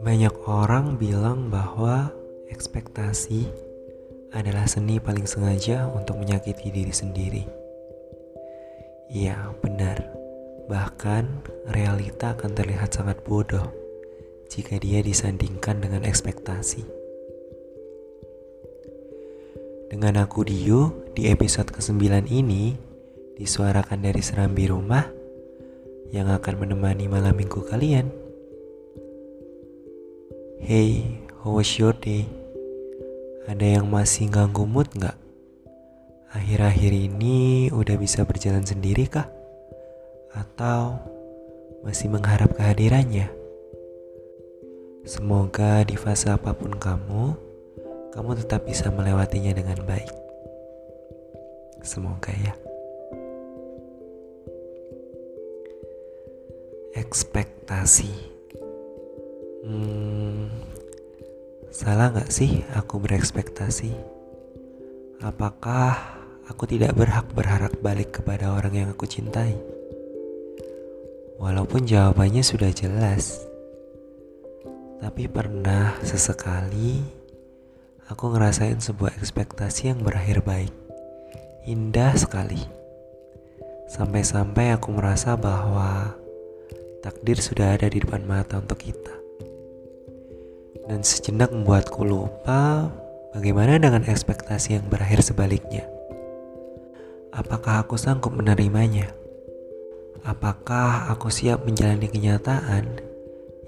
Banyak orang bilang bahwa ekspektasi adalah seni paling sengaja untuk menyakiti diri sendiri. Iya, benar. Bahkan realita akan terlihat sangat bodoh jika dia disandingkan dengan ekspektasi. Dengan aku Dio, di episode ke-9 ini disuarakan dari serambi rumah yang akan menemani malam minggu kalian. Hey, how was your day? Ada yang masih ganggu mood nggak? Akhir-akhir ini udah bisa berjalan sendiri kah? Atau masih mengharap kehadirannya? Semoga di fase apa pun kamu, kamu tetap bisa melewatinya dengan baik. Semoga ya. Ekspektasi. Hmm, salah gak sih aku berekspektasi? Apakah aku tidak berhak berharap balik kepada orang yang aku cintai? Walaupun jawabannya sudah jelas, tapi pernah sesekali aku ngerasain sebuah ekspektasi yang berakhir baik, indah sekali. Sampai-sampai aku merasa bahwa takdir sudah ada di depan mata untuk kita dan sejenak membuatku lupa bagaimana dengan ekspektasi yang berakhir sebaliknya. Apakah aku sanggup menerimanya? Apakah aku siap menjalani kenyataan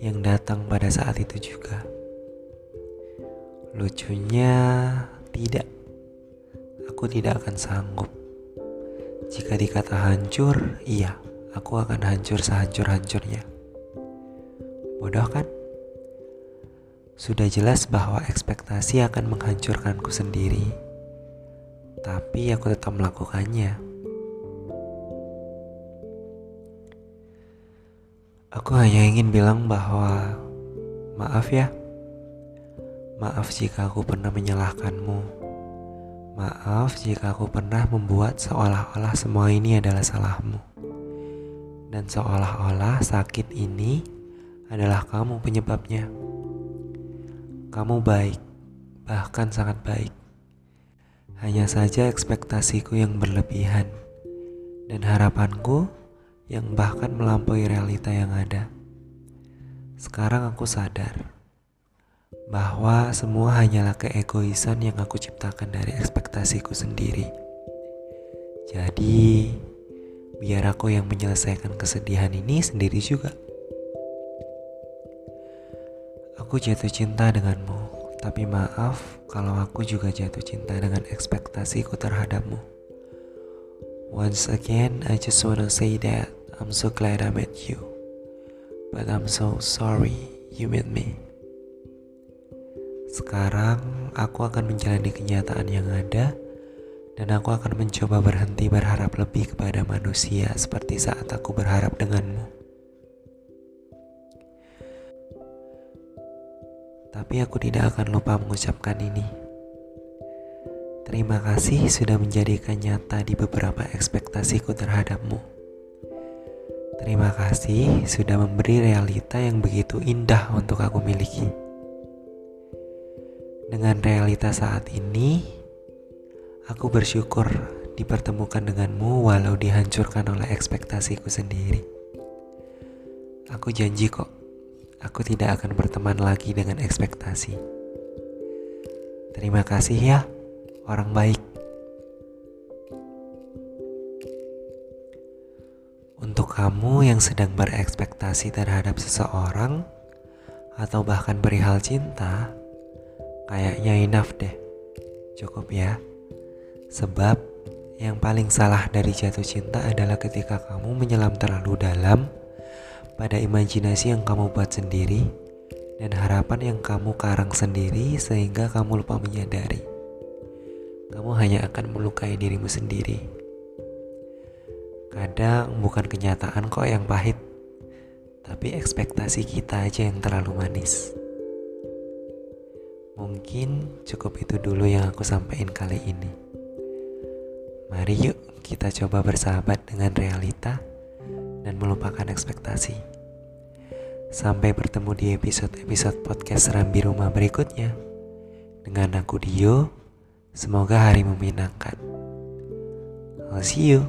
yang datang pada saat itu juga? Lucunya, tidak. Aku tidak akan sanggup. Jika dikata hancur, iya, aku akan hancur sehancur-hancurnya. Bodoh kan? Sudah jelas bahwa ekspektasi akan menghancurkanku sendiri, tapi aku tetap melakukannya. Aku hanya ingin bilang bahwa maaf ya. Maaf jika aku pernah menyalahkanmu. Maaf jika aku pernah membuat seolah-olah semua ini adalah salahmu. Dan seolah-olah sakit ini adalah kamu penyebabnya. Kamu baik, bahkan sangat baik. Hanya saja ekspektasiku yang berlebihan dan harapanku yang bahkan melampaui realita yang ada. Sekarang aku sadar bahwa semua hanyalah keegoisan yang aku ciptakan dari ekspektasiku sendiri. Jadi, biar aku yang menyelesaikan kesedihan ini sendiri juga. Aku jatuh cinta denganmu, tapi maaf kalau aku juga jatuh cinta dengan ekspektasiku terhadapmu. Once again, I just wanna say that I'm so glad I met you, but I'm so sorry you met me. Sekarang aku akan menjalani kenyataan yang ada dan aku akan mencoba berhenti berharap lebih kepada manusia seperti saat aku berharap denganmu. tapi aku tidak akan lupa mengucapkan ini. Terima kasih sudah menjadikan nyata di beberapa ekspektasiku terhadapmu. Terima kasih sudah memberi realita yang begitu indah untuk aku miliki. Dengan realita saat ini, aku bersyukur dipertemukan denganmu walau dihancurkan oleh ekspektasiku sendiri. Aku janji kok aku tidak akan berteman lagi dengan ekspektasi. Terima kasih ya, orang baik. Untuk kamu yang sedang berekspektasi terhadap seseorang atau bahkan perihal cinta, kayaknya enough deh. Cukup ya. Sebab yang paling salah dari jatuh cinta adalah ketika kamu menyelam terlalu dalam pada imajinasi yang kamu buat sendiri dan harapan yang kamu karang sendiri sehingga kamu lupa menyadari. Kamu hanya akan melukai dirimu sendiri. Kadang bukan kenyataan kok yang pahit, tapi ekspektasi kita aja yang terlalu manis. Mungkin cukup itu dulu yang aku sampaikan kali ini. Mari yuk kita coba bersahabat dengan realita dan melupakan ekspektasi. Sampai bertemu di episode-episode podcast Rambi Rumah berikutnya. Dengan aku Dio, semoga hari menyenangkan. I'll see you